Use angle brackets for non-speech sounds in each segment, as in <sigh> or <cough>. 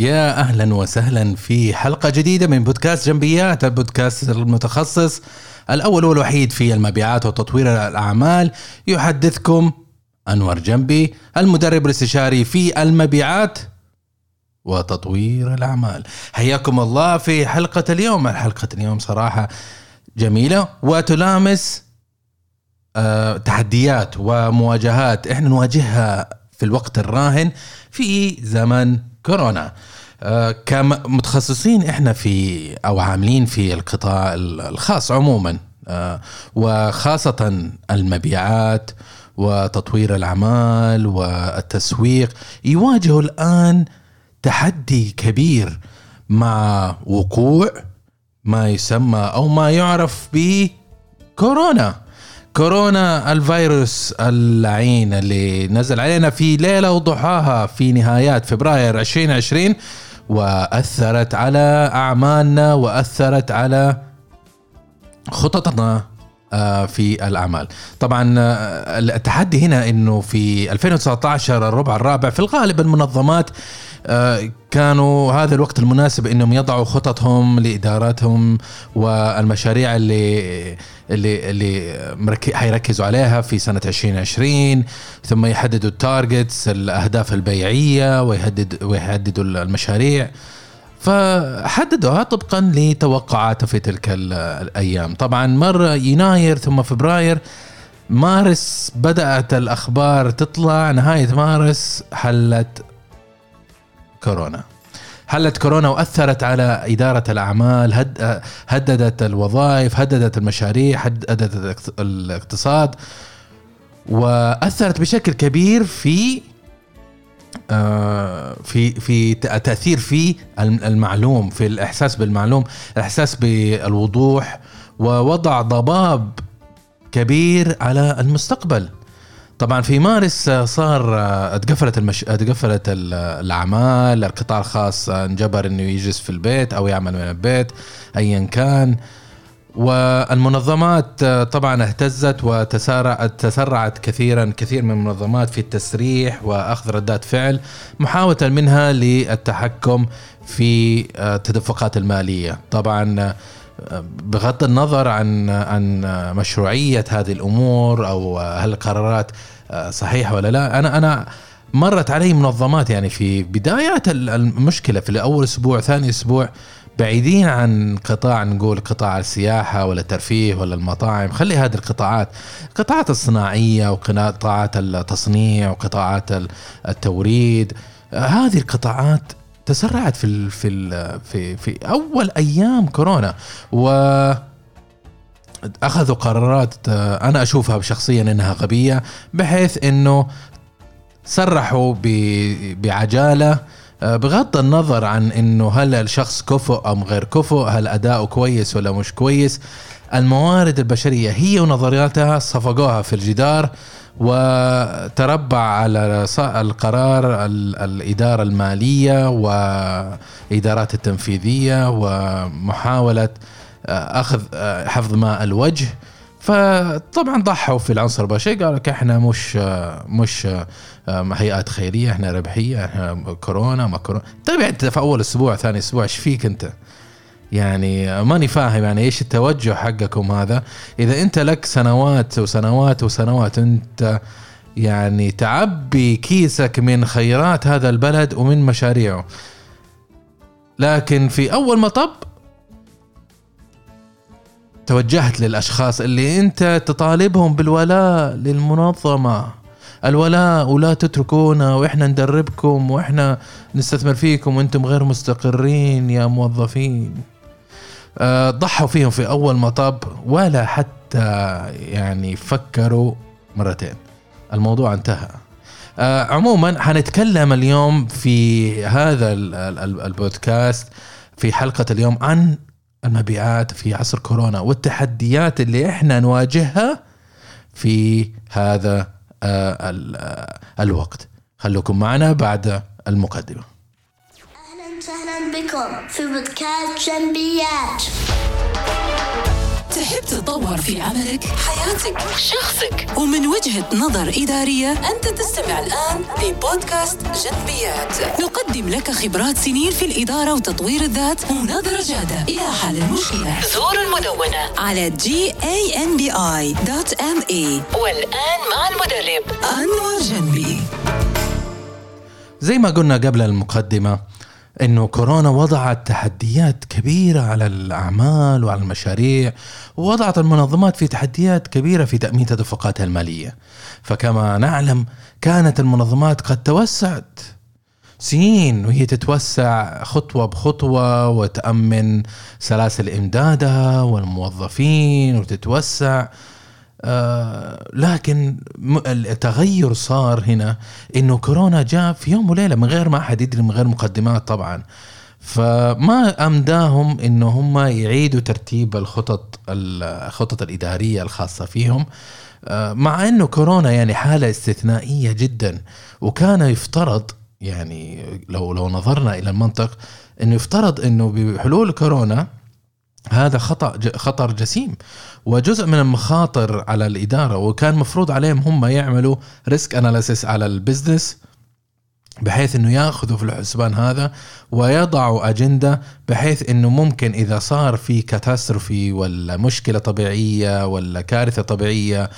يا أهلا وسهلا في حلقة جديدة من بودكاست جنبيات البودكاست المتخصص الأول والوحيد في المبيعات وتطوير الأعمال. يحدثكم أنور جنبي المدرب الاستشاري في المبيعات وتطوير الأعمال. حياكم الله في حلقة اليوم. حلقه اليوم صراحة جميلة وتلامس آه، تحديات ومواجهات إحنا نواجهها في الوقت الراهن في زمن كورونا. آه، كمتخصصين إحنا في أو عاملين في القطاع الخاص عموما. آه، وخاصة المبيعات وتطوير الأعمال والتسويق يواجهوا الآن تحدي كبير مع وقوع ما يسمى أو ما يعرف بكورونا كورونا الفيروس اللعين اللي نزل علينا في ليلة وضحاها في نهايات فبراير 2020 وأثرت على أعمالنا وأثرت على خططنا. في الأعمال. طبعا آه، التحدي هنا إنه في 2019 الربع الرابع في الغالب المنظمات آه، كانوا هذا الوقت المناسب إنهم يضعوا خططهم لإداراتهم والمشاريع اللي اللي اللي حيركزوا عليها في سنة 2020 ثم يحددوا التارجتس الأهداف البيعية ويحدد ويحددوا المشاريع. فحددوها طبقا لتوقعاته في تلك الأيام. طبعا مر يناير ثم فبراير مارس بدأت الأخبار تطلع نهاية مارس حلت كورونا. حلت كورونا وأثرت على إدارة الأعمال هد هددت الوظائف هددت المشاريع هددت الاقتصاد وأثرت بشكل كبير في في في تأثير في المعلوم في الإحساس بالمعلوم الاحساس بالوضوح ووضع ضباب كبير على المستقبل. طبعا في مارس صار اتقفلت المش... اتقفلت الأعمال القطاع الخاص انجبر إنه يجلس في البيت أو يعمل من البيت ايا كان. والمنظمات طبعا اهتزت وتسارعت تسرعت كثيرا كثير من المنظمات في التسريح وأخذ ردات فعل محاوله منها للتحكم في التدفقات المالية. طبعا بغض النظر عن عن مشروعية هذه الأمور أو هل القرارات صحيحة ولا لا أنا أنا مرت علي منظمات يعني في بدايات المشكلة في اول أسبوع ثاني أسبوع بعيدين عن قطاع نقول قطاع السياحة ولا الترفيه ولا المطاعم خلي هذه القطاعات القطاعات الصناعية وقطاعات التصنيع وقطاعات التوريد هذه القطاعات تسرعت في في في في أول أيام كورونا و أخذوا قرارات أنا أشوفها شخصيا إنها غبية بحيث إنه سرحوا بعجالة بغض النظر عن إنه هل الشخص كفؤ أم غير كفؤ هل أداؤه كويس ولا مش كويس الموارد البشرية هي ونظرياتها صفقوها في الجدار وتربع على القرار الإدارة المالية وإدارات التنفيذية ومحاولة آه، أخذ آه، حفظ ماء الوجه. فطبعا ضحوا في العنصر البشري قالوا لك إحنا مش آه، مش هيئات خيرية إحنا ربحية إحنا كورونا ما كورونا. طيب انت في أول أسبوع ثاني أسبوع إيش فيك أنت؟ يعني ماني فاهم يعني إيش التوجه حقكم هذا. إذا أنت لك سنوات وسنوات وسنوات أنت يعني تعبي كيسك من خيرات هذا البلد ومن مشاريعه. لكن في أول مطب توجهت للأشخاص اللي أنت تطالبهم بالولاء للمنظمة. الولاء ولا تتركونا وإحنا ندربكم وإحنا نستثمر فيكم وإنتم غير مستقرين يا موظفين. آه، ضحوا فيهم في أول مطب ولا حتى يعني فكروا مرتين. الموضوع انتهى. آه، عموما حنتكلم اليوم في هذا البودكاست في حلقة اليوم عن المبيعات في عصر كورونا والتحديات اللي إحنا نواجهها في هذا الوقت. خلوكم معنا بعد المقدمة. وسهلا بكم في بودكاست جنبيات. تحب تتطور في عملك حياتك شخصك. ومن وجهة نظر إدارية أنت تستمع الآن لبودكاست جنبيات. نقدم لك خبرات سنين في الإدارة وتطوير الذات ونظرة جادة. إلى حل المشكلة. زور المدونة. على gambi.me والآن مع المدرب أنور جنبي. زي ما قلنا قبل المقدمة إنه كورونا وضعت تحديات كبيرة على الأعمال وعلى المشاريع ووضعت المنظمات في تحديات كبيرة في تأمين تدفقاتها المالية. فكما نعلم كانت المنظمات قد توسعت. سنين وهي تتوسع خطوة بخطوة وتأمن سلاسل إمدادها والموظفين وتتوسع آه لكن التغير صار هنا إنه كورونا جاء في يوم وليلة من غير ما أحد يدري من غير مقدمات طبعا. فما أمداهم إنه هم يعيدوا ترتيب الخطط الخطط الإدارية الخاصة فيهم آه مع إنه كورونا يعني حالة استثنائية جدا. وكان يفترض يعني لو لو نظرنا إلى المنطق إنه يفترض إنه بحلول كورونا هذا خطأ خطر جسيم وجزء من المخاطر على الإدارة وكان مفروض عليهم هم يعملوا risk analysis على ال business بحيث إنه ياخذوا في الحسبان هذا ويضعوا أجندة بحيث إنه ممكن إذا صار في catastrophe ولا مشكلة طبيعية ولا كارثة طبيعية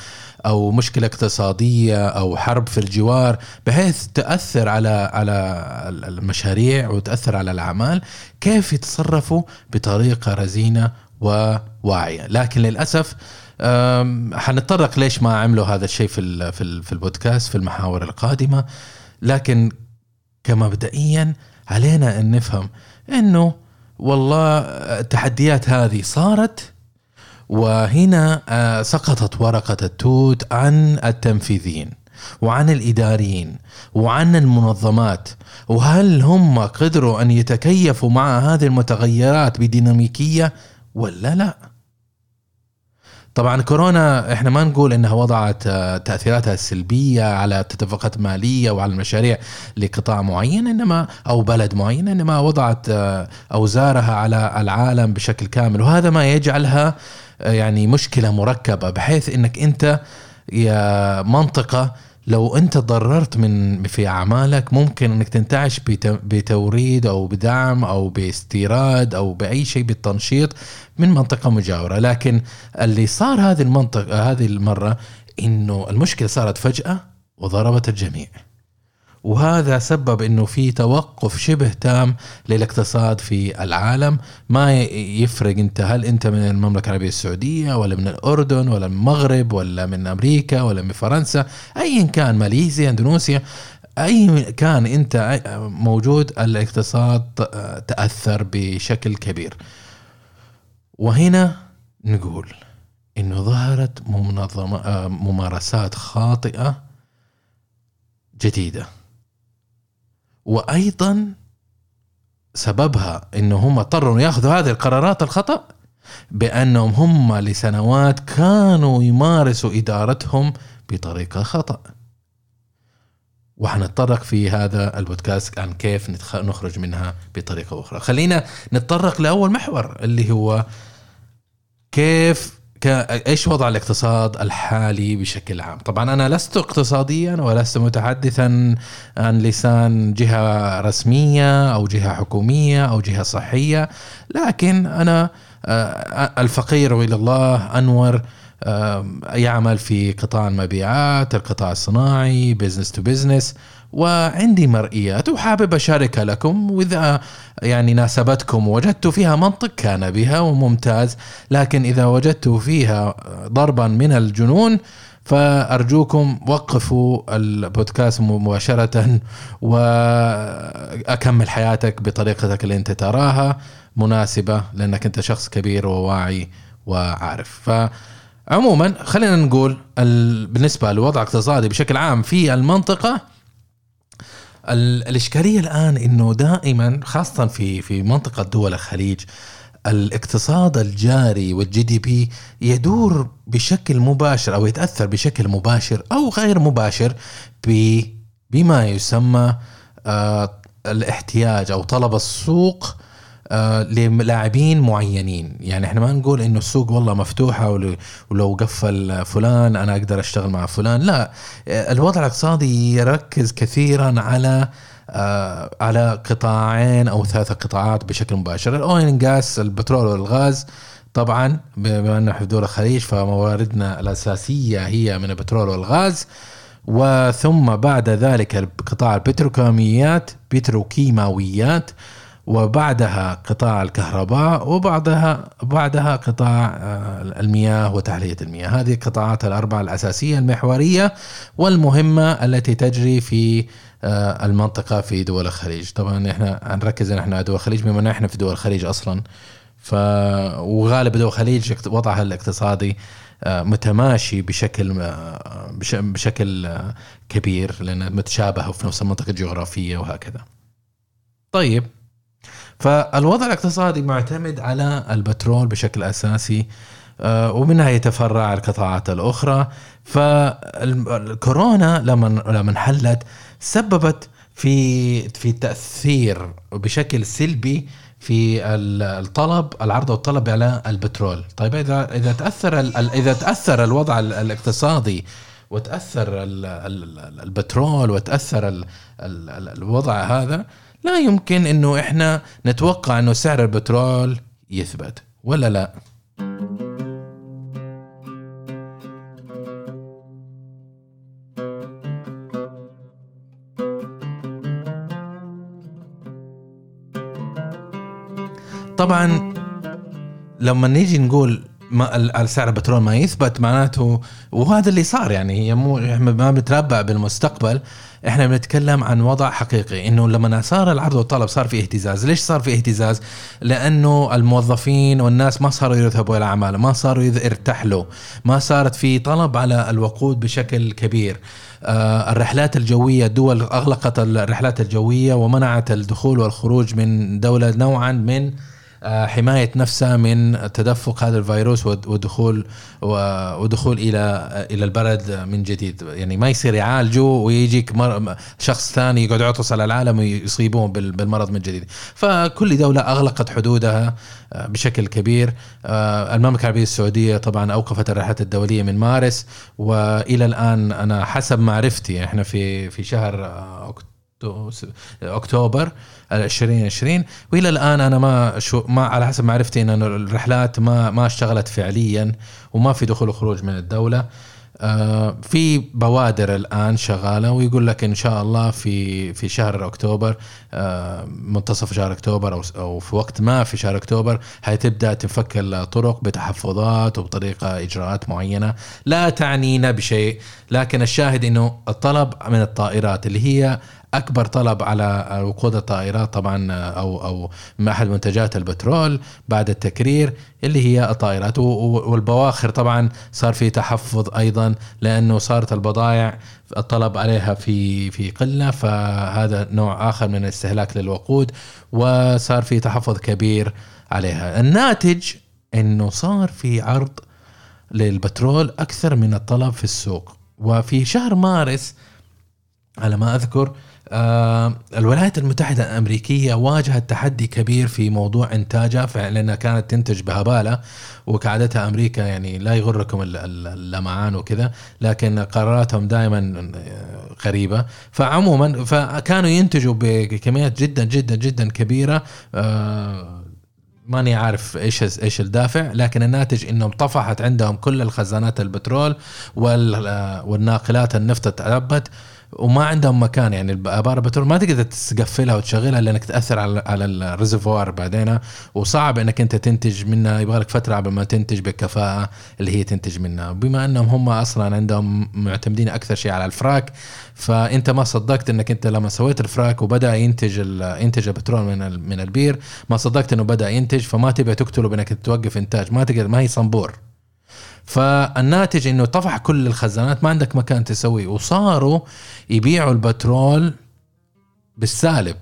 أو مشكلة اقتصادية أو حرب في الجوار بحيث تأثر على على المشاريع وتأثر على الأعمال كيف يتصرفوا بطريقة رزينة وواعية. لكن للأسف حنتطرق ليش ما عملوا هذا الشيء في في البودكاست في المحاور القادمة. لكن كمبدئيا علينا أن نفهم إنه والله التحديات هذه صارت وهنا آه، سقطت ورقة التوت عن التنفيذيين وعن الإداريين وعن المنظمات. وهل هم قدروا أن يتكيفوا مع هذه المتغيرات بديناميكية ولا لا؟ طبعا كورونا إحنا ما نقول إنها وضعت آه، تأثيراتها السلبية على التدفقات المالية وعلى المشاريع لقطاع معين إنما أو بلد معين إنما وضعت آه، أوزارها على العالم بشكل كامل. وهذا ما يجعلها يعني مشكلة مركبة بحيث إنك أنت يا منطقة لو انت ضررت من في اعمالك ممكن انك تنتعش بتوريد أو بدعم أو باستيراد أو بأي شيء بالتنشيط من منطقة مجاورة. لكن اللي صار هذه المنطقة هذه المرة إنه المشكلة صارت فجأة وضربت الجميع. وهذا سبب إنه في توقف شبه تام للاقتصاد في العالم. ما يفرق أنت هل أنت من المملكة العربية السعودية ولا من الأردن ولا من المغرب ولا من أمريكا ولا من فرنسا؟ ايا كان ماليزيا إندونيسيا اي كان أنت موجود الاقتصاد تأثر بشكل كبير. وهنا نقول إنه ظهرت ممارسات خاطئة جديدة. وأيضا سببها إنه هم اضطروا يأخذوا هذه القرارات الخطأ بأنهم هم لسنوات كانوا يمارسوا إدارتهم بطريقة خطأ. وحنتطرق في هذا البودكاست عن كيف نخرج منها بطريقة أخرى. خلينا نتطرق لأول محور اللي هو كيف إيش وضع الاقتصاد الحالي بشكل عام؟ طبعا أنا لست اقتصاديا ولست متحدثا عن لسان جهة رسمية أو جهة حكومية أو جهة صحية لكن أنا آه، الفقير إلى الله أنور يعمل في قطاع المبيعات القطاع الصناعي business to business وعندي مرئيات وحابب أشاركها لكم وإذا يعني ناسبتكم وجدت فيها منطق كان بها وممتاز لكن إذا وجدت فيها ضربا من الجنون فأرجوكم وقفوا البودكاست مباشرة <laughs> وأكمل حياتك بطريقتك اللي أنت تراها مناسبة لأنك أنت شخص كبير وواعي وعارف. فعموما خلينا نقول بالنسبة لوضع اقتصادي بشكل عام في المنطقة الإشكالية الآن إنه دائما خاصة في في منطقة دول الخليج الاقتصاد الجاري والجي دي بي يدور بشكل مباشر أو يتأثر بشكل مباشر أو غير مباشر بما يسمى آه، الاحتياج أو طلب السوق للاعبين معينين. يعني إحنا ما نقول إنه السوق والله مفتوحة ولو- قفل فلان أنا أقدر أشتغل مع فلان. لا آه، الوضع الاقتصادي يركز كثيرا على آه، على قطاعين أو ثلاثة قطاعات بشكل مباشر. الأويل جاس البترول والغاز طبعا بما إنه في دول الخليج فمواردنا الأساسية هي من البترول والغاز. وثم بعد ذلك قطاع البتروكيماويات بتروكيماويات. وبعدها قطاع الكهرباء وبعدها بعدها قطاع آه، المياه وتحلية المياه. هذه القطاعات الأربعة الأساسية المحورية والمهمة التي تجري في آه، المنطقة في دول الخليج. طبعا إحنا هنركز إن إحنا دول الخليج بما ان إحنا في دول الخليج أصلا. ف وغالب دول الخليج وضعها الاقتصادي آه، متماشي بشكل بش- بشكل كبير لانها متشابهه وفي نفس المنطقة الجغرافية وهكذا. طيب فالوضع الاقتصادي معتمد على البترول بشكل أساسي آه، ومنها يتفرع القطاعات الأخرى. فالكورونا لما لما انحلت سببت في في تأثير بشكل سلبي في ال- الطلب العرض والطلب على البترول. طيب إذا إذا تأثر إذا تأثر الوضع ال- الاقتصادي وتأثر ال- ال- البترول وتأثر ال- ال- ال- الوضع هذا لا يمكن إنه إحنا نتوقع إنه سعر البترول يثبت ولا لا؟ طبعا لما نيجي نقول ما سعر البترول ما يثبت معناته وهذا اللي صار يعني هي مو ما بنتنبأ بالمستقبل إحنا بنتكلم عن وضع حقيقي إنه لما صار العرض والطلب صار في اهتزاز. ليش صار في اهتزاز؟ لأنه الموظفين والناس ما صاروا يذهبوا إلى اعمال ما صاروا يرتحلوا ما صارت في طلب على الوقود بشكل كبير. آه، الرحلات الجوية الدول أغلقت الرحلات الجوية ومنعت الدخول والخروج من دولة نوعا من آه، حماية نفسها من تدفق هذا الفيروس ود- ودخول ودخول إلى إلى البلد من جديد. يعني ما يصير يعالجوا ويجيك شخص ثاني يقعد يعطس على العالم ويصيبون بال- بالمرض من جديد. فكل دولة أغلقت حدودها آه، بشكل كبير. آه، المملكة العربية السعودية طبعا أوقفت الرحلات الدولية من مارس وإلى الآن أنا حسب معرفتي إحنا في في شهر أكتوبر 2020 وإلى الآن أنا ما شو ما على حسب معرفتي إن الرحلات ما ما اشتغلت فعليا وما في دخول وخروج من الدولة. آه، في بوادر الآن شغالة ويقول لك إن شاء الله في في شهر أكتوبر آه، منتصف شهر أكتوبر أو أو في وقت ما في شهر أكتوبر حتبدأ تنفك الطرق بتحفظات وبطريقة إجراءات معينة. لا تعنينا بشيء لكن الشاهد إنه الطلب من الطائرات اللي هي أكبر طلب على وقود الطائرات طبعا أو أو احد منتجات البترول بعد التكرير اللي هي الطائرات. والبواخر طبعا صار في تحفظ أيضا لأنه صارت البضائع الطلب عليها في في قلة فهذا نوع آخر من الاستهلاك للوقود وصار في تحفظ كبير عليها. الناتج إنه صار في عرض للبترول أكثر من الطلب في السوق. وفي شهر مارس على ما أذكر الولايات المتحدة الأمريكية واجهت تحدي كبير في موضوع إنتاجها لأنها كانت تنتج بهبالة وكعادتها أمريكا يعني لا يغركم ال- ال- اللمعان وكذا لكن قراراتهم دائما غريبة. فعموما فكانوا ينتجوا بكميات جدا جدا جدا كبيرة آه، ماني عارف إيش إيش الدافع لكن الناتج إنهم طفحت عندهم كل الخزانات البترول وال- والناقلات النفط تعبت وما عندهم مكان يعني ابار البترول ما تقدر تقفلها وتشغلها لأنك تأثر على على ال reservoir بعدين. وصعب إنك أنت تنتج منها يبغى لك فترة قبل ما تنتج بالكفاءه اللي هي تنتج منها بما أنهم هم أصلا عندهم معتمدين أكثر شيء على ال frac فأنت ما صدقت إنك أنت لما سويت ال frac وبدأ ينتج ينتج البترول من من البير ما صدقت إنه بدأ ينتج فما تبي تقتله بإنك توقف إنتاج. ما تقدر ما هي صنبور. فالناتج إنه طفح كل الخزانات ما عندك مكان تسويه. وصاروا يبيعوا البترول بالسالب.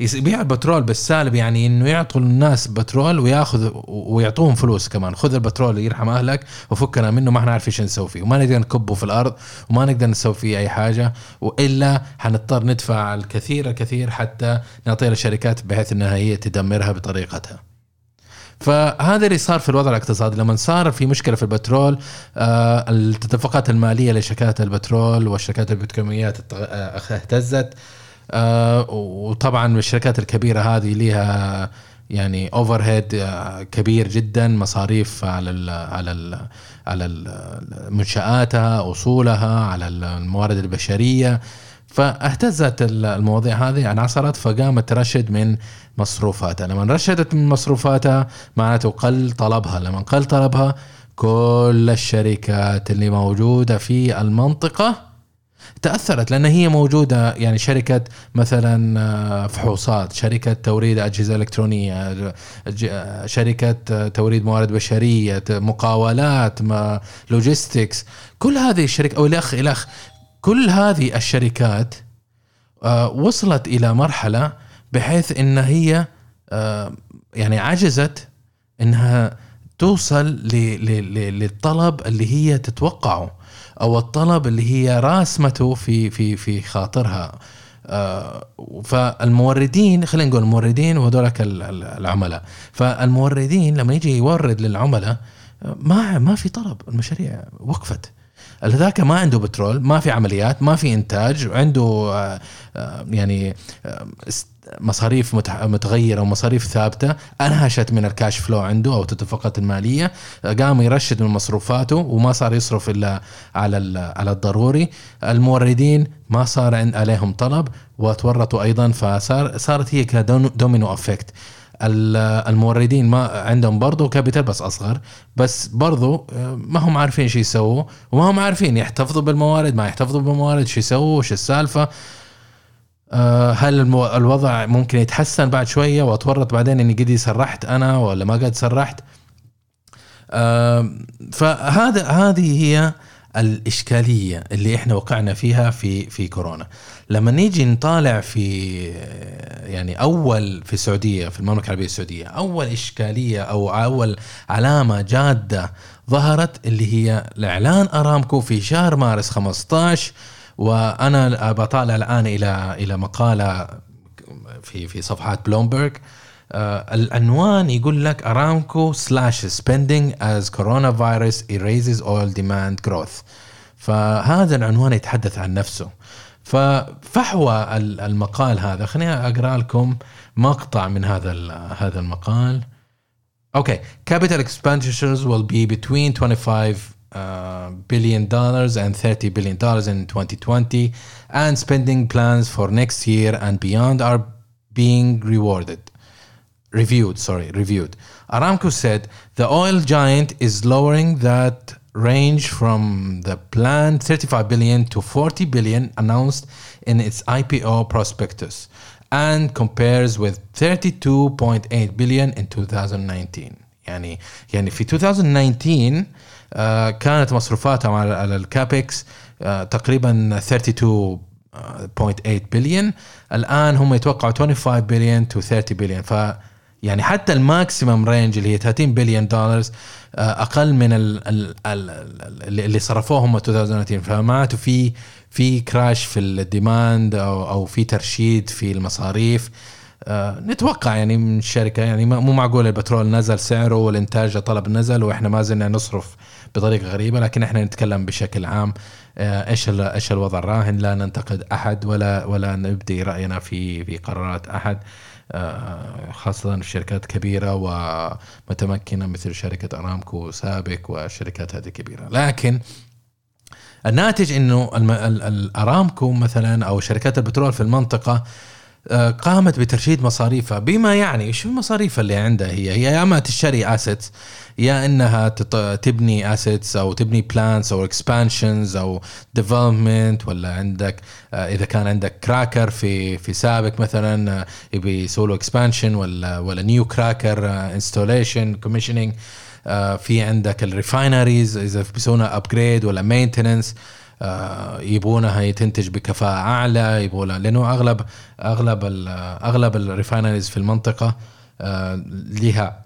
يبيع البترول بالسالب يعني إنه يعطوا الناس بترول وياخذ ويعطوهم فلوس كمان. خذ البترول يرحم أهلك وفكنا منه ما إحنا عارفين إيش نسوي فيه. وما نقدر نكبه في الأرض وما نقدر نسوي فيه أي حاجة وإلا حنضطر ندفع الكثير الكثير حتى نعطيها للشركات بحيث إنها هي تدمرها بطريقتها. فهذا اللي صار في الوضع الاقتصادي لما صار في مشكلة في البترول آه الاتفاقات المالية لشركات البترول والشركات البتروكيماويات آه، اهتزت. آه وطبعا الشركات الكبيرة هذه لها يعني اوفر هيد كبير جدا مصاريف على ال على ال على منشآتها اصولها على الموارد البشرية. فاهتزت المواضيع هذه انعصرت فقامت ترشد من مصروفاتها. لما رشدت من مصروفاتها معناته قل طلبها. لما قل طلبها كل الشركات اللي موجودة في المنطقة تأثرت لأن هي موجودة يعني شركة مثلا آه، فحوصات شركة توريد أجهزة إلكترونية شركة توريد موارد بشرية مقاولات لوجيستكس كل هذه الشركة أو الأخ الأخ كل هذه الشركات آه، وصلت إلى مرحلة بحيث إن هي آه، يعني عجزت إنها توصل للطلب اللي هي تتوقعه أو الطلب اللي هي راسمته في في في خاطرها. آه، فالموردين خلينا نقول الموردين وهذولك العملاء. فالموردين لما يجي يورد للعملاء آه، ما ما في طلب المشاريع وقفت. هذاك ما عنده بترول ما في عمليات ما في إنتاج عنده يعني مصاريف متغيرة ومصاريف ثابتة أنهشت من ال cash flow عنده أو التدفقات المالية قام يرشد من مصروفاته وما صار يصرف إلا على على الضروري. الموردين ما صار عليهم طلب وتورطوا أيضا فصار صارت هي ك domino effect الموردين ما عندهم برضه capital بس أصغر بس برضه ما هم عارفين شو يسووا وما هم عارفين يحتفظوا بالموارد ما يحتفظوا بالموارد شو يسووا وش السالفة. آه، هل الوضع ممكن يتحسن بعد شوية وأتورط بعدين إني قد سرحت أنا ولا ما قد سرحت؟ آه، فهذا هذه هي الإشكالية اللي إحنا وقعنا فيها في في كورونا. لما نيجي نطالع في يعني أول في السعودية في المملكة العربية السعودية أول إشكالية أو أول علامة جادة ظهرت اللي هي الإعلان أرامكو في شهر مارس 15 وأنا بطالع الآن إلى إلى مقالة في في صفحات بلومبرج آه العنوان يقول لك ارامكو slash spending as coronavirus erases oil demand growth. فهذا العنوان يتحدث عن نفسه. ففحوى المقال هذا. خليني أقرأ لكم مقطع من هذا هذا المقال. أوكي capital expenditures will be between 25 uh, billion dollars and 30 billion dollars in 2020 and spending plans for next year and beyond are being rewarded reviewed sorry reviewed aramco said the oil giant is lowering that range from the planned 35 billion to 40 billion announced in its IPO prospectus and compares with 32.8 billion in 2019 يعني يعني في 2019 آه، كانت مصروفاتهم على ال CAPEX آه، تقريبا 32.8 بليون الآن هم يتوقعوا 25 billion to 30 بليون ف يعني حتى ال maximum range اللي هي 30 بليون دولار أقل من ال ال ال اللي صرفوه هم 2019 فمعناته في في كراش في الديماند أو أو في ترشيد في المصاريف. آه، نتوقع يعني من الشركة يعني مو معقول البترول نزل سعره والإنتاج طلب نزل وإحنا ما زلنا نصرف بطريقة غريبة لكن إحنا نتكلم بشكل عام آه، إيش إيش الوضع الراهن؟ لا ننتقد أحد ولا ولا نبدي رأينا في في قرارات أحد آه، خاصة في شركات كبيرة ومتمكنة مثل شركة أرامكو سابك والشركات هذه كبيرة. لكن الناتج إنه الارامكو مثلا أو شركات البترول في المنطقة قامت بترشيد مصاريفها. بما يعني شو المصاريف اللي عندها هي؟ هي يا اما تشتري assets يا إنها تبني assets أو تبني plants أو expansions أو development ولا عندك آه، إذا كان عندك cracker في في سابق مثلا آه، يبي يسوي له expansion ولا ولا new cracker installation commissioning في عندك ال refineries إذا بيسوونها upgrade ولا maintenance آه، يبونها تنتج بكفاءة أعلى يبونها لأنه اغلب أغلب أغلب ال refineries في المنطقة آه، لها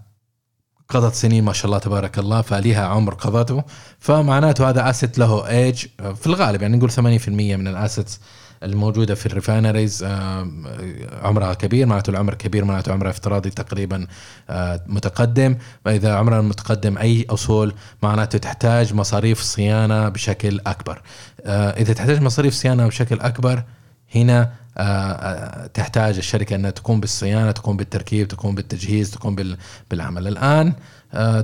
قضت سنين ما شاء الله تبارك الله فليها عمر قضته فمعناته هذا asset له ايج في الغالب يعني نقول 80% من ال assets الموجودة في ال refineries آه، عمرها كبير معناته العمر كبير معناته عمرها افتراضي تقريبا آه، متقدم. واذا عمرها متقدم أي أصول معناته تحتاج مصاريف صيانة بشكل أكبر. آه، إذا تحتاج مصاريف صيانة بشكل أكبر هنا تحتاج الشركة إنها تقوم بالصيانة تقوم بالتركيب تقوم بالتجهيز تقوم بالعمل. الآن آه،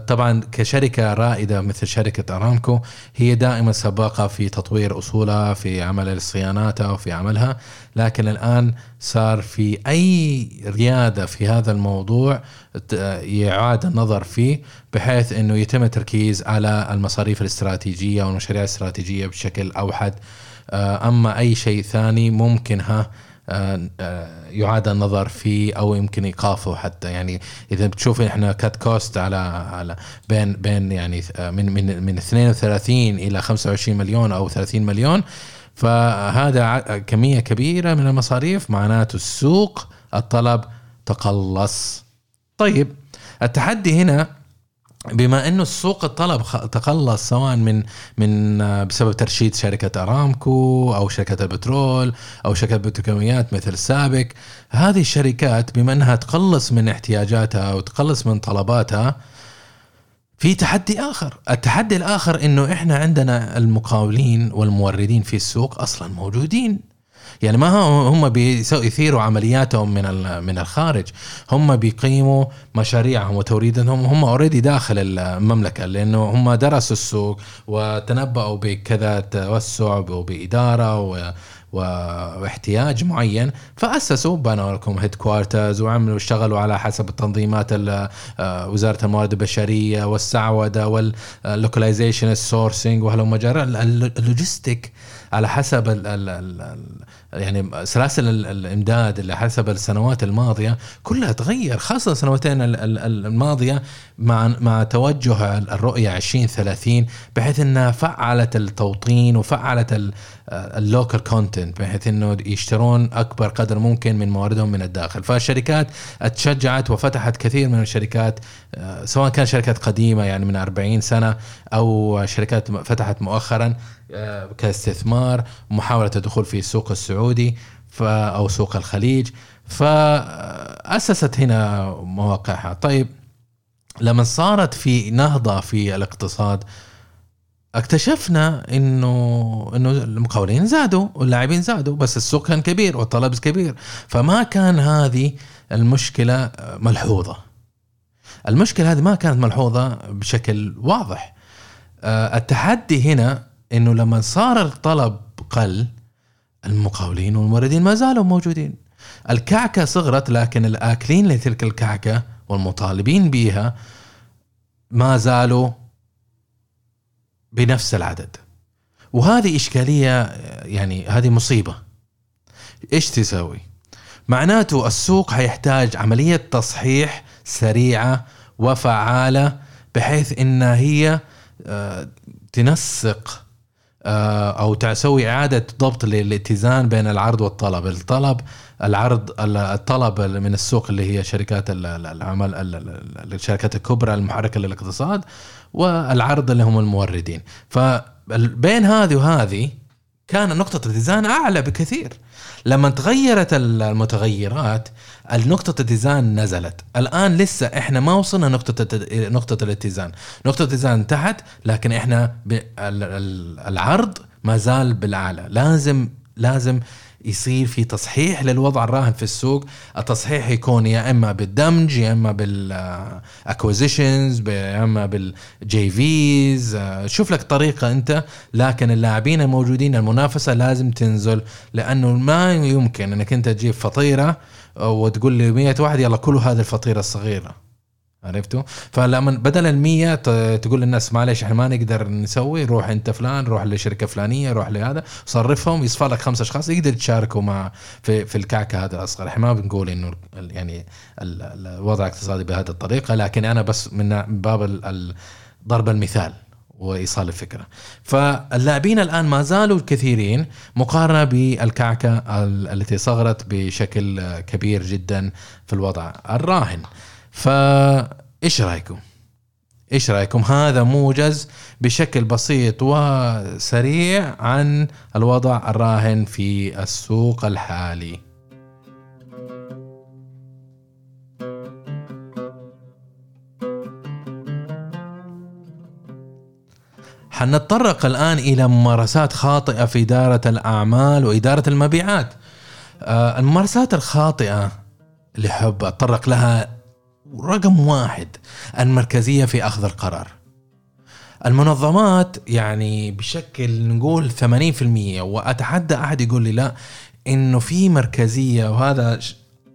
طبعا كشركة رائدة مثل شركة أرامكو هي دائما سباقة في تطوير أصولها في عمل صياناتها وفي عملها. لكن الآن صار في أي ريادة في هذا الموضوع يعاد النظر فيه بحيث أنه يتم التركيز على المصاريف الاستراتيجية والمشاريع الاستراتيجية بشكل أوحد. آه، أما أي شيء ثاني ممكن ها آه، آه، يعاد النظر فيه أو يمكن إيقافه حتى. يعني إذا بتشوف إحنا cut cost على على بين بين يعني آه، من من من 32 إلى 25 مليون أو 30 مليون. فهذا كمية كبيرة من المصاريف معناته السوق الطلب تقلص. طيب التحدي هنا بما إنه السوق الطلب تقلص سواء من من آه، بسبب ترشيد شركة أرامكو أو شركة البترول أو شركة البتروكيماويات مثل السابق هذه الشركات بما إنها تقلص من احتياجاتها وتقلص من طلباتها في تحدي آخر، التحدي الآخر إنه إحنا عندنا المقاولين والموردين في السوق أصلا موجودين. يعني ما هم بيديروا عملياتهم من من الخارج. هم بيقيموا مشاريعهم وتوريدهم. هم already داخل المملكة لأنه هم درسوا السوق وتنبأوا بكذا توسع وبإدارة و واحتياج معين. فأسسوا بنوا لكم headquarters وعملوا اشتغلوا على حسب التنظيمات آه، وزارة الموارد البشرية والسعودة وال localization ال sourcing وهلم جرى ال logistic على حسب يعني سلاسل الإمداد اللي حسب السنوات الماضية كلها تغير خاصة السنواتين الماضية مع مع توجه الرؤية 2030 بحيث إنها فعلت التوطين وفعلت ال local content بحيث إنه يشترون أكبر قدر ممكن من مواردهم من الداخل. فالشركات اتشجعت وفتحت كثير من الشركات آه، سواء كانت شركات قديمة يعني من 40 سنة أو شركات فتحت مؤخرا آه، كاستثمار محاولة الدخول في السوق السعودي أو سوق الخليج. فأسست هنا مواقعها. طيب لما صارت في نهضة في الاقتصاد اكتشفنا انه إنه المقاولين زادوا واللاعبين زادوا بس السوق كان كبير والطلب كبير. فما كان هذه المشكلة ملحوظة. المشكلة هذه ما كانت ملحوظة بشكل واضح. آه، التحدي هنا إنه لما صار الطلب قل المقاولين والموردين ما زالوا موجودين. الكعكة صغرت لكن الآكلين لتلك الكعكة والمطالبين بها ما زالوا بنفس العدد. وهذه إشكالية يعني هذه مصيبة. إيش تسوي معناته السوق حيحتاج عملية تصحيح سريعة وفعالة بحيث إنها هي آه، تنسق أو تسوي إعادة ضبط للاتزان بين العرض والطلب، الطلب العرض الطلب من السوق اللي هي شركات العمل الشركات الكبرى المحركة للاقتصاد والعرض اللي هم الموردين. فبين هذه وهذه كان نقطة الاتزان أعلى بكثير. لما تغيرت المتغيرات النقطة الاتزان نزلت. الآن لسه إحنا ما وصلنا نقطة نقطة الاتزان. نقطة الاتزان تحت لكن إحنا العرض ما زال بالأعلى. لازم لازم يصير في تصحيح للوضع الراهن في السوق. التصحيح يكون يا إما بالدمج يا إما بال acquisitions يا إما بال JVs شوف لك طريقة أنت لكن اللاعبين الموجودين المنافسة لازم تنزل لأنه ما يمكن إنك أنت تجيب فطيرة وتقول لي 100 واحد يلا كلوا هذه الفطيرة الصغيرة. عرفتوا؟ فلما بدل ال تقول للناس معلش إحنا ما نقدر نسوي روح أنت فلان روح لشركة فلانية روح لهذا. صرفهم يصفى لك خمسة أشخاص يقدر يتشاركوا مع في, في الكعكة هذا الأصغر. إحنا ما بنقول إنه يعني الوضع الاقتصادي بهذه الطريقة لكن أنا بس من باب ضرب المثال وإيصال الفكرة. فاللاعبين الآن ما زالوا كثيرين مقارنة بالكعكة التي صغرت بشكل كبير جدا في الوضع الراهن. فايش رأيكم؟ إيش رأيكم؟ هذا موجز بشكل بسيط وسريع عن الوضع الراهن في السوق الحالي. حنتطرق الآن إلى ممارسات خاطئة في إدارة الأعمال وإدارة المبيعات. آه، الممارسات الخاطئة اللي حب أتطرق لها رقم واحد المركزية في أخذ القرار. المنظمات يعني بشكل نقول 80% وأتحدى أحد يقول لي لا إنه في مركزية وهذا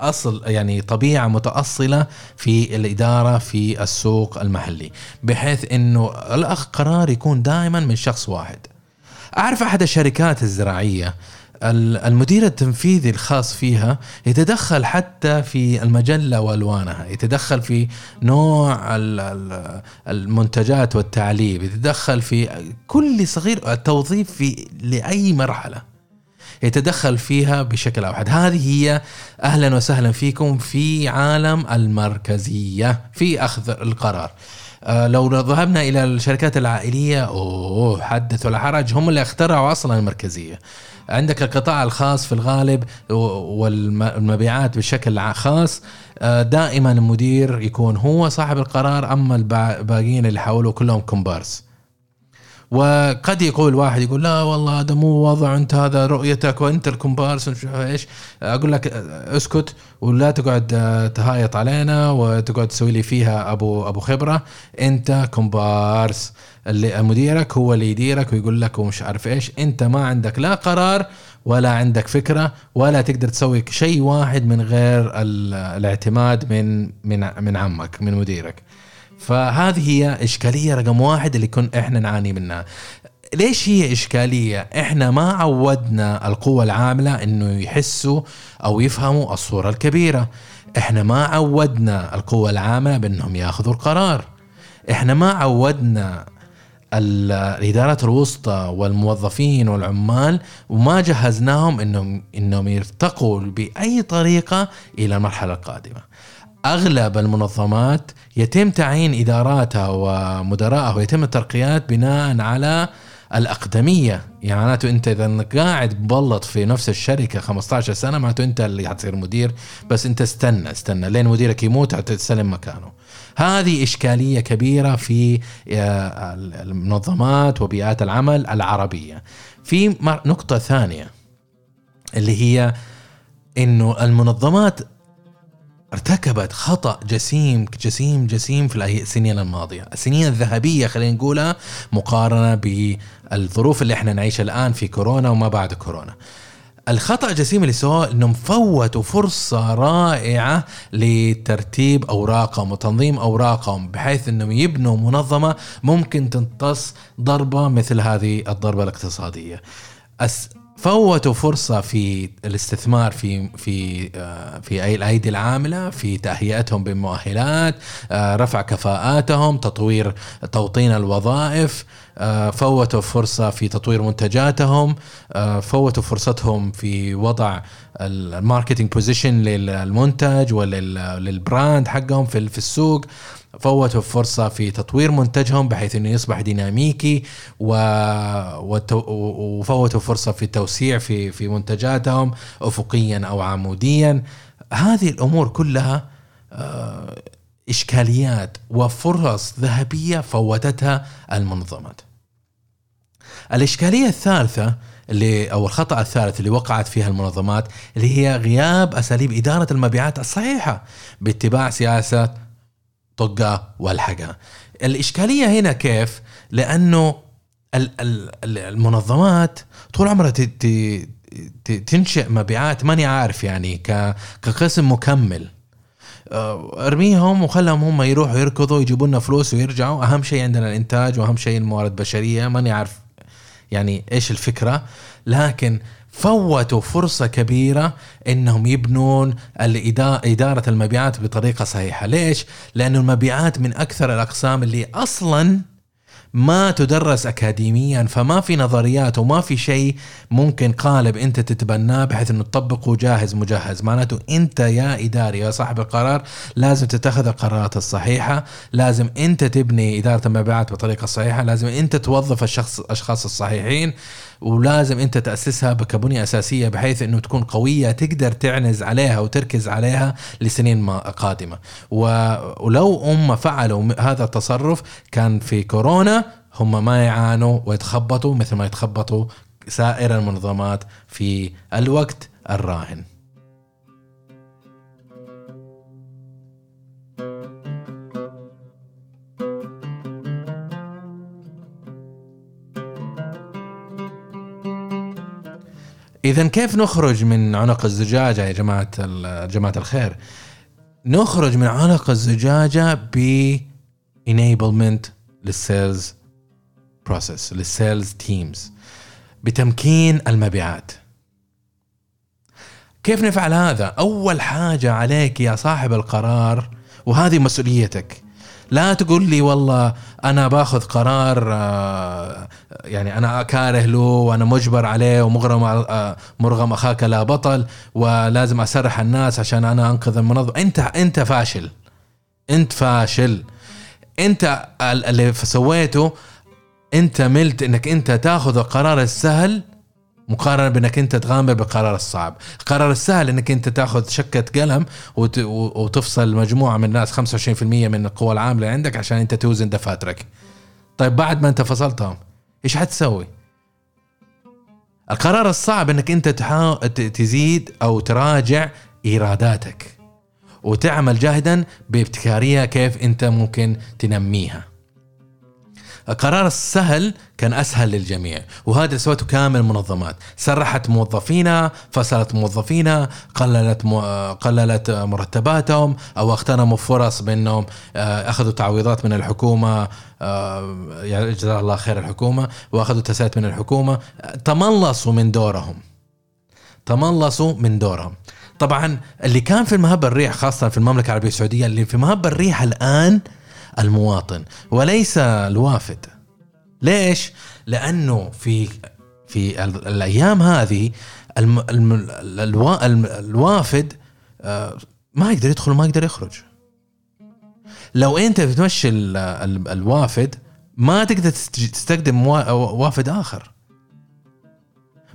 أصل يعني طبيعة متأصلة في الإدارة في السوق المحلي بحيث إنه الاخ قرار يكون دائما من شخص واحد. أعرف أحد الشركات الزراعية المدير التنفيذي الخاص فيها يتدخل حتى في المجلة وألوانها، يتدخل في نوع المنتجات والتعليب، يتدخل في كل صغير التوظيف في لأي مرحلة. يتدخل فيها بشكل أوحد هذه هي أهلا وسهلا فيكم في عالم المركزية في أخذ القرار لو ذهبنا إلى الشركات العائلية أوه حدث ولا حرج. هم اللي اخترعوا أصلا المركزية. عندك القطاع الخاص في الغالب والمبيعات بشكل خاص. آه، دائما المدير يكون هو صاحب القرار أما الباقيين اللي حوله كلهم كومبارس وقد يقول واحد يقول لا والله هذا مو وضع انت هذا رؤيتك وانت الكومبارس إيش. أقول لك اسكت ولا تقعد تهايط علينا وتقعد تسوي لي فيها أبو أبو خبرة. انت كومبارس. اللي مديرك هو اللي يديرك ويقول لك ومش عارف إيش. انت ما عندك لا قرار ولا عندك فكرة ولا تقدر تسوي شيء واحد من غير الاعتماد من من من عمك من مديرك. فهذه هي إشكالية رقم واحد اللي كنا إحنا نعاني منها. ليش هي إشكالية؟ إحنا ما عودنا القوى العاملة إنه يحسوا أو يفهموا الصورة الكبيرة. إحنا ما عودنا القوى العاملة بأنهم ياخذوا القرار. إحنا ما عودنا الإدارات الوسطى والموظفين والعمال وما جهزناهم إنهم إنهم يرتقوا بأي طريقة إلى المرحلة القادمة. أغلب المنظمات يتم تعيين إداراتها ومدراءها ويتم الترقيات بناء على الأقدمية. يعني معناته أنت إذا قاعد مبلط في نفس الشركة 15 سنة معناته أنت اللي حتصير مدير بس أنت استنى استنى لين مديرك يموت تستلم مكانه. هذه إشكالية كبيرة في آه، المنظمات وبيئات العمل العربية. في نقطة ثانية اللي هي إنه المنظمات ارتكبت خطأ جسيم جسيم جسيم في السنين الماضية السنين الذهبية خلينا نقولها مقارنة بالظروف اللي إحنا نعيشها الآن في كورونا وما بعد كورونا الخطأ الجسيم اللي سواه انهم فوتوا فرصة رائعة لترتيب أوراقهم وتنظيم أوراقهم بحيث انهم يبنوا منظمة ممكن تمتص ضربة مثل هذه الضربة الاقتصادية. فوتوا فرصة في الاستثمار في في آه، في أي الأيدي العاملة في تهيئتهم بمؤهلات آه، رفع كفاءاتهم تطوير توطين الوظائف آه، فوتوا فرصة في تطوير منتجاتهم فوتوا فرصتهم في وضع ال marketing position للمنتج ولل brand حقهم في السوق. فوتوا فرصة في تطوير منتجهم بحيث إنه يصبح ديناميكي و... وفوتوا فرصة في التوسيع في في منتجاتهم افقيا أو عموديا هذه الأمور كلها آه، إشكاليات وفرص ذهبية فوتتها المنظمات. الإشكالية الثالثة اللي أو الخطأ الثالث اللي وقعت فيها المنظمات اللي هي غياب أساليب إدارة المبيعات الصحيحة باتباع سياسة طقها والحقها الإشكالية هنا كيف؟ لأنه المنظمات طول عمرها تنشئ مبيعات ماني عارف يعني كقسم مكمل. آه، ارميهم وخلهم هم يروحوا يركضوا يجيبوا لنا فلوس ويرجعوا. أهم شيء عندنا الإنتاج وأهم شيء الموارد البشرية. ماني عارف يعني إيش الفكرة. لكن فوتوا فرصة كبيرة إنهم يبنون إدارة المبيعات بطريقة صحيحة. ليش؟ لأن المبيعات من أكثر الأقسام اللي أصلا ما تدرس اكاديميا فما في نظريات وما في شيء ممكن قالب أنت تتبناه بحيث إنه تطبقه جاهز مجهز. معناته أنت يا إداري يا صاحب القرار لازم تتخذ القرارات الصحيحة لازم أنت تبني إدارة المبيعات بطريقة صحيحة لازم أنت توظف الشخص الأشخاص الصحيحين. ولازم انت تأسسها كبنيه أساسية بحيث إنه تكون قوية تقدر تعنز عليها وتركز عليها لسنين قادمة. ولو هم فعلوا هذا التصرف كان في كورونا هم ما يعانوا ويتخبطوا مثل ما يتخبطوا سائر المنظمات في الوقت الراهن. اذا كيف نخرج من عنق الزجاجة يا جماعة جماعة الخير؟ نخرج من عنق الزجاجة ب enablement لل sales process لل sales teams بتمكين المبيعات. كيف نفعل هذا؟ أول حاجة عليك يا صاحب القرار وهذه مسؤوليتك لا تقول لي والله أنا باخذ قرار آه، يعني أنا كاره له وأنا مجبر عليه ومغرم آه، مرغم أخاك لا بطل ولازم أسرح الناس عشان أنا أنقذ المنظمه أنت أنت فاشل. أنت فاشل. أنت اللي سويته أنت ملت إنك أنت تاخذ القرار السهل مقارنة بأنك أنت تغامر بالقرار الصعب. القرار السهل أنك أنت تأخذ شكة قلم وتفصل مجموعة من الناس 25% من القوى العاملة عندك عشان أنت توزن دفاترك. طيب بعد ما أنت فصلتهم إيش حتسوي؟ القرار الصعب أنك أنت تحاول تزيد أو تراجع إيراداتك وتعمل جاهدا بابتكارية كيف أنت ممكن تنميها. القرار السهل كان أسهل للجميع وهذا سوته كامل المنظمات. سرحت موظفينها فصلت موظفينها قللت قللت مرتباتهم أو اغتنموا فرص بأنهم آه، أخذوا تعويضات من الحكومة يعني جزاه الله خير الحكومة وأخذوا تسهيلات من الحكومة. تملصوا من دورهم. تملصوا من دورهم. طبعا اللي كان في المهب الريح خاصة في المملكة العربية السعودية اللي في مهب الريح الآن المواطن وليس الوافد. ليش؟ لأنه في في الأيام هذه الم الم الوا الوافد آه، ما يقدر يدخل وما يقدر يخرج. لو أنت بتمشي الوافد ما تقدر تستخدم وافد آخر.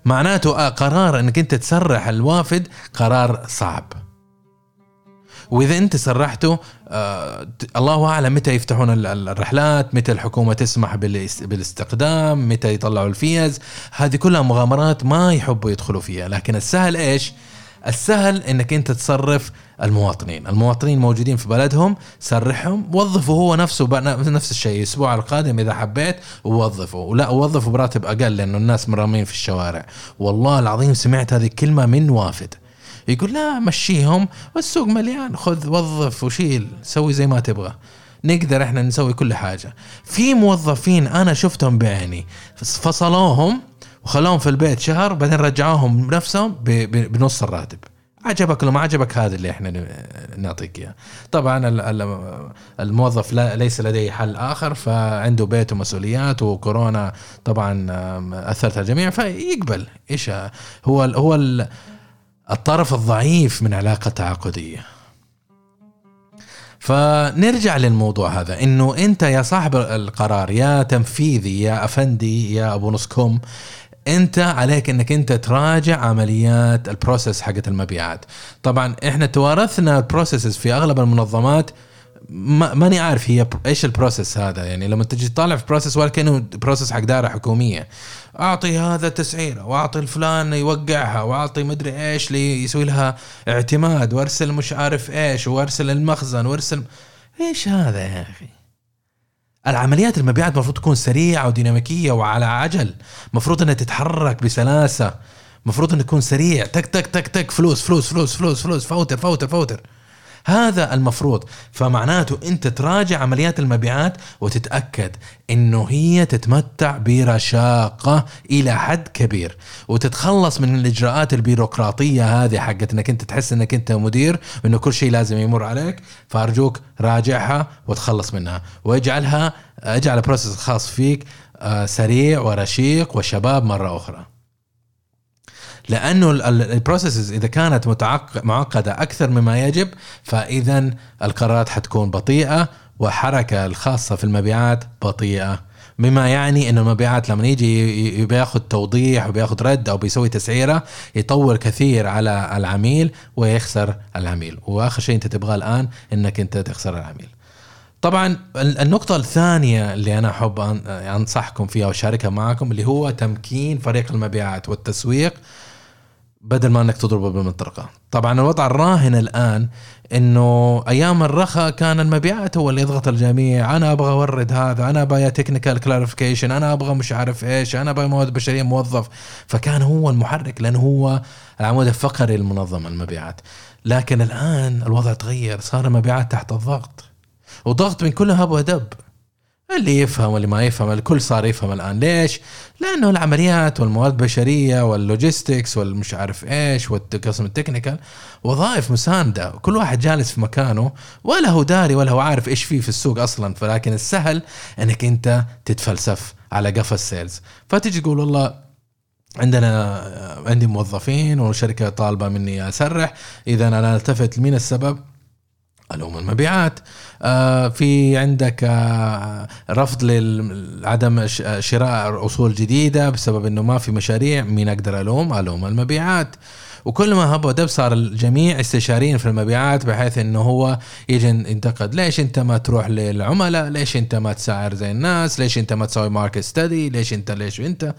معناته آه، قرار إنك أنت تسرح الوافد قرار صعب. وإذا أنت سرحته آه الله أعلم متى يفتحون الرحلات متى الحكومة تسمح بالاستقدام متى يطلعوا الفيز. هذه كلها مغامرات ما يحبوا يدخلوا فيها لكن السهل إيش؟ السهل إنك أنت تصرف المواطنين. المواطنين موجودين في بلدهم سرحهم وظفوا هو نفسه نفس الشيء. الأسبوع القادم إذا حبيت ووظفه ولا وظفه براتب أقل لأنه الناس مرامين في الشوارع. والله العظيم سمعت هذه الكلمة من وافد. يقول لا مشيهم والسوق مليان خذ وظف وشيل سوي زي ما تبغى. نقدر إحنا نسوي كل حاجة. في موظفين أنا شفتهم بعيني فصلوهم وخلوهم في البيت شهر بعدين رجعوهم نفسهم بنص الراتب. عجبك ولا ما عجبك؟ هذا اللي إحنا نعطيك إياه. طبعا الموظف ليس لديه حل آخر فعنده بيت ومسؤوليات وكورونا طبعا أثرت على الجميع فيقبل. إيش هو هو الطرف الضعيف من علاقة تعاقدية. فنرجع للموضوع هذا إنه أنت يا صاحب القرار يا تنفيذي يا أفندي يا أبو نصكم أنت عليك إنك أنت تراجع عمليات البروسيس حقت المبيعات. طبعا إحنا توارثنا ال processes في أغلب المنظمات ما ماني عارف هي إيش ال process هذا. يعني لما تجي تطالع في process ولا كأنه process حق دائرة حكومية. أعطي هذا تسعيره وأعطي الفلان يوقعها وأعطي مدري إيش لي يسوي لها اعتماد وأرسل مش عارف إيش وأرسل المخزن وارسل إيش هذا يا أخي؟ العمليات المبيعات المفروض تكون سريعة وديناميكية وعلى عجل. المفروض إنها تتحرك بسلاسة. المفروض انه تكون سريع. تك تك تك تك. فلوس فلوس فلوس فلوس فلوس. فوتر فوتر فوتر. هذا المفروض. فمعناته انت تراجع عمليات المبيعات وتتأكد انه هي تتمتع برشاقة إلى حد كبير. وتتخلص من الإجراءات البيروقراطية هذه حقت إنك انت تحس إنك انت مدير وإنه كل شيء لازم يمر عليك فأرجوك راجعها وتخلص منها. واجعلها اجعل ال process الخاص فيك آه، سريع ورشيق وشباب مرة أخرى. لأنه البروسيسز إذا كانت معقدة أكثر مما يجب فاذا القرارات حتكون بطيئة وحركة الخاصة في المبيعات بطيئة. بما يعني إنه المبيعات لما يجي بياخذ توضيح وبياخذ رد أو بيسوي تسعيرة يطول كثير على العميل ويخسر العميل. وآخر شيء أنت تبغاه الآن إنك أنت تخسر العميل. طبعا النقطة الثانية اللي أنا أحب أنصحكم فيها وأشاركها معكم اللي هو تمكين فريق المبيعات والتسويق بدل ما انك تضربه بالمطرقة. طبعا الوضع الراهن الآن إنه أيام الرخاء كان المبيعات هو اللي يضغط الجميع. أنا أبغى أورد هذا أنا أبغى technical clarification أنا أبغى مش عارف إيش أنا أبغى موارد بشرية موظف. فكان هو المحرك لأنه هو العمود الفقري للمنظمه المبيعات. لكن الآن الوضع تغير صار المبيعات تحت الضغط. وضغط من كل هب ودب اللي يفهم واللي ما يفهم الكل صار يفهم الآن ليش؟ لأنه العمليات والموارد البشرية وال logistics والمش عارف إيش والقسم ال technical وظائف مساندة كل واحد جالس في مكانه ولا هو داري ولا هو عارف إيش فيه في السوق أصلا فلكن السهل إنك أنت تتفلسف على قفا ال sales فتيجي تقول والله عندنا عندي موظفين والشركة طالبة مني أسرح إذا أنا التفت لمين السبب؟ الوم المبيعات. آه، في عندك آه، رفض لعدم شراء أصول جديدة بسبب إنه ما في مشاريع مين أقدر ألوم؟ الوم المبيعات. وكل ما هب ودب صار الجميع استشاريين في المبيعات بحيث إنه هو يجي ينتقد. ليش أنت ما تروح للعملاء؟ ليش أنت ما تسعر زي الناس؟ ليش أنت ما تسوي ماركت ستدي ليش أنت ليش أنت؟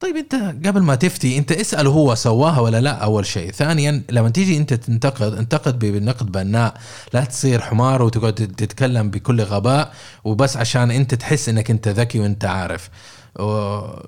طيب انت قبل ما تفتي انت اسأل هو سواها ولا لا أول شيء. ثانيا لما تيجي انت تنتقد انتقد بنقد بناء لا تصير حمار وتقعد تتكلم بكل غباء وبس عشان انت تحس انك انت ذكي وانت عارف.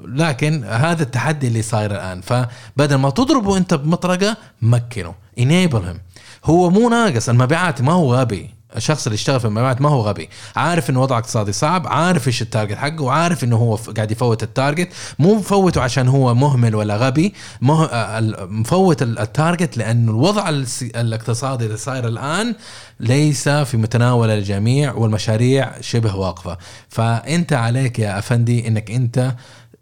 لكن هذا التحدي اللي صاير الآن. فبدل ما تضربه انت بمطرقة مكنه enable هو مو ناقص المبيعات ما هو غبي. الشخص اللي يشتغل في المبيعات ما هو غبي. عارف إنه وضع اقتصادي صعب عارف إيش ال target حقه وعارف إنه هو قاعد يفوت ال target مو مفوته عشان هو مهمل ولا غبي مفوت ال target لأنه الوضع الاقتصادي اللي صاير الآن ليس في متناول الجميع والمشاريع شبه واقفة. فأنت عليك يا أفندي إنك أنت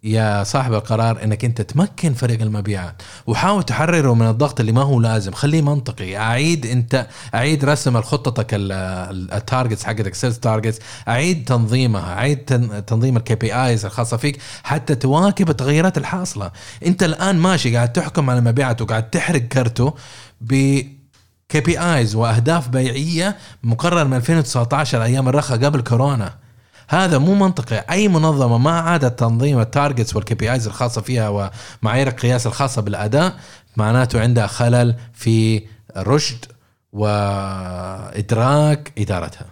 يا صاحب القرار إنك أنت تمكن فريق المبيعات. وحاول تحرره من الضغط اللي ما هو لازم. خليه منطقي. أعيد أنت أعيد رسم خطتك ال targets حقتك sales targets أعيد تنظيمها. أعيد تنظيم ال KPIs الخاصة فيك حتى تواكب التغيرات الحاصلة. أنت الآن ماشي قاعد تحكم على مبيعات وقاعد تحرق كرته ب KPIs وأهداف بيعية مقرر من 2019 أيام الرخاء قبل كورونا. هذا مو منطقي. أي منظمة ما عادت تنظيم ال targets وال KPIs الخاصة فيها ومعايير القياس الخاصة بالأداء معناته عندها خلل في رشد وإدراك إدارتها.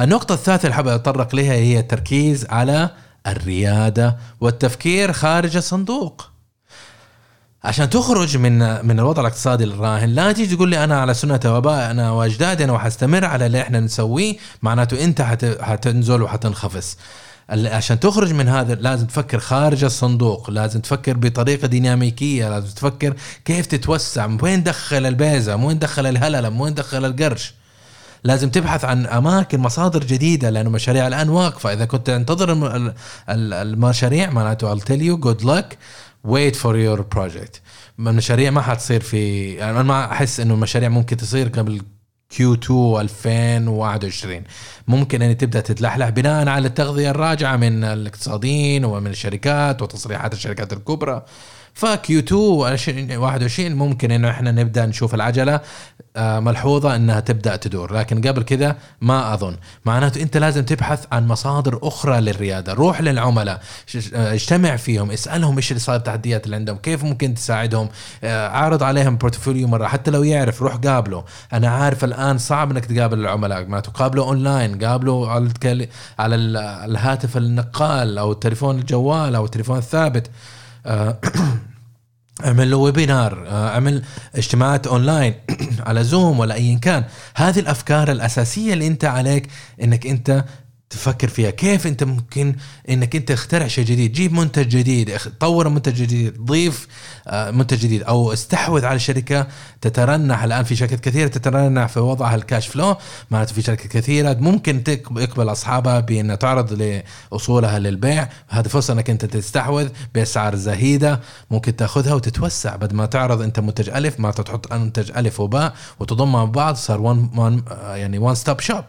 النقطة الثالثة اللي حابب أتطرق لها هي التركيز على الريادة والتفكير خارج الصندوق. عشان تخرج من من الوضع الاقتصادي الراهن لا تيجي تقول لي أنا على سنة وابائنا واجدادنا وحستمر على اللي إحنا نسويه معناته أنت حتنزل وحتنخفض عشان تخرج من هذا لازم تفكر خارج الصندوق لازم تفكر بطريقة ديناميكية لازم تفكر كيف تتوسع وين دخل البيزة وين دخل الهللم وين دخل القرش. لازم تبحث عن أماكن مصادر جديدة لأنه مشاريع الآن واقفة. إذا كنت تنتظر المشاريع معناته I'll tell you good luck. Wait for your project. المشاريع ما حتصير في يعني أنا ما أحس إنه المشاريع ممكن تصير قبل كيو 2 2021 ممكن ان تبدأ تتلحلح بناء على التغذية الراجعة من الاقتصاديين ومن الشركات وتصريحات الشركات الكبرى. ف Q 2 21 ممكن إنه إحنا نبدأ نشوف العجلة. ملحوظة إنها تبدأ تدور. لكن قبل كذا ما أظن. معناته أنت لازم تبحث عن مصادر أخرى للريادة. روح للعملاء. آه، اجتمع فيهم. اسألهم إيش اللي صار التحديات اللي عندهم. كيف ممكن تساعدهم؟ آه، عارض عليهم portfolio مرة. حتى لو يعرف روح قابله. أنا عارف الآن صعب إنك تقابل العملاء. ما تقابله أونلاين. قابله على على الهاتف النقال أو التليفون الجوال أو التليفون الثابت. <clears throat> أعمل له webinar آه، أعمل اجتماعات اونلاين <clears throat> على زوم ولا ايا كان. هذه الأفكار الأساسية اللي أنت عليك إنك أنت تفكر فيها. كيف أنت ممكن إنك أنت تخترع شيء جديد؟ جيب منتج جديد طور منتج جديد ضيف آه، منتج جديد أو استحوذ على شركة تترنح. الآن في شركات كثيرة تترنح في وضعها ال cash flow معناته في شركات كثيرة ممكن يقبل أصحابها بأن تعرض لأصولها للبيع. هذه فرصة إنك أنت تستحوذ بأسعار زهيدة ممكن تأخذها وتتوسع. بدل ما تعرض أنت منتج ألف ما تحط منتج ألف وباء وتضمها ببعض صار one one يعني one stop shop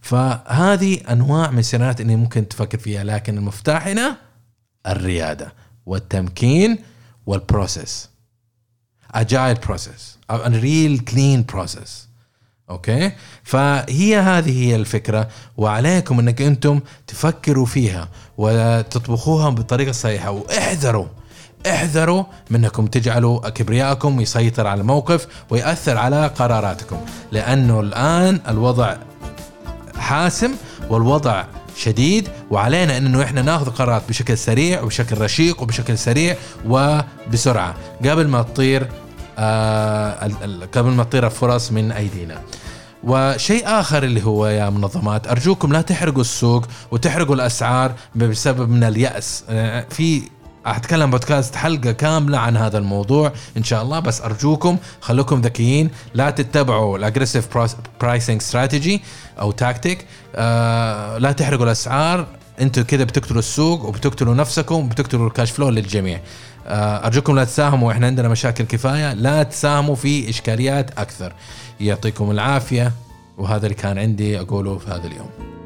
فهذه أنواع من السيناريوهات اللي ممكن تفكر فيها لكن المفتاح هنا الريادة والتمكين وال process agile process a real clean process. أوكي فهي هذه هي الفكرة وعليكم إنك أنتم تفكروا فيها وتطبخوها بالطريقة الصحيحه واحذروا احذروا من انكم تجعلوا كبرياءكم يسيطر على الموقف ويأثر على قراراتكم. لأنه الآن الوضع حاسم والوضع شديد وعلينا إنه إحنا ناخذ قرارات بشكل سريع وبشكل رشيق وبشكل سريع وبسرعة قبل ما تطير آه قبل ما تطير الفرص من أيدينا. وشيء آخر اللي هو يا منظمات أرجوكم لا تحرقوا السوق وتحرقوا الأسعار بسبب من اليأس آه، في أتكلم بودكاست حلقة كاملة عن هذا الموضوع إن شاء الله بس أرجوكم خلوكم ذكيين لا تتبعوا ال aggressive pricing strategy أو تاكتيك آه لا تحرقوا الأسعار أنتوا كده بتقتلوا السوق وبتقتلوا نفسكم وبتقتلوا الكاش فلو للجميع. آه أرجوكم لا تساهموا إحنا عندنا مشاكل كفاية لا تساهموا في إشكاليات أكثر. يعطيكم العافية وهذا اللي كان عندي أقوله في هذا اليوم.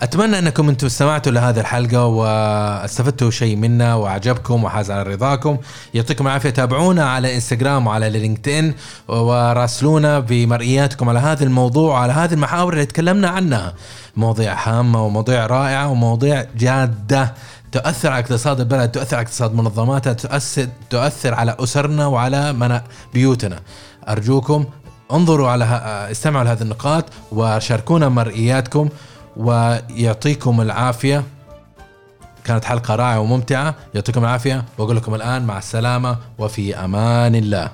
أتمنى أنكم أنتم استمعتوا لهذه الحلقة واستفدتوا شيء منها وعجبكم وحاز على رضاكم. يعطيكم العافية. تابعونا على إنستغرام وعلى لينكدين وراسلونا بمرئياتكم على هذا الموضوع وعلى هذه المحاور اللي تكلمنا عنها. مواضيع هامه ومواضيع رائعة ومواضيع جادة. تؤثر على اقتصاد البلد تؤثر على اقتصاد منظماتها تؤثر تؤثر على أسرنا وعلى بيوتنا. أرجوكم انظروا على استمعوا لهذه النقاط وشاركونا مرئياتكم. ويعطيكم العافية. كانت حلقة رائعة وممتعة. يعطيكم العافية. وأقول لكم الآن مع السلامة وفي أمان الله.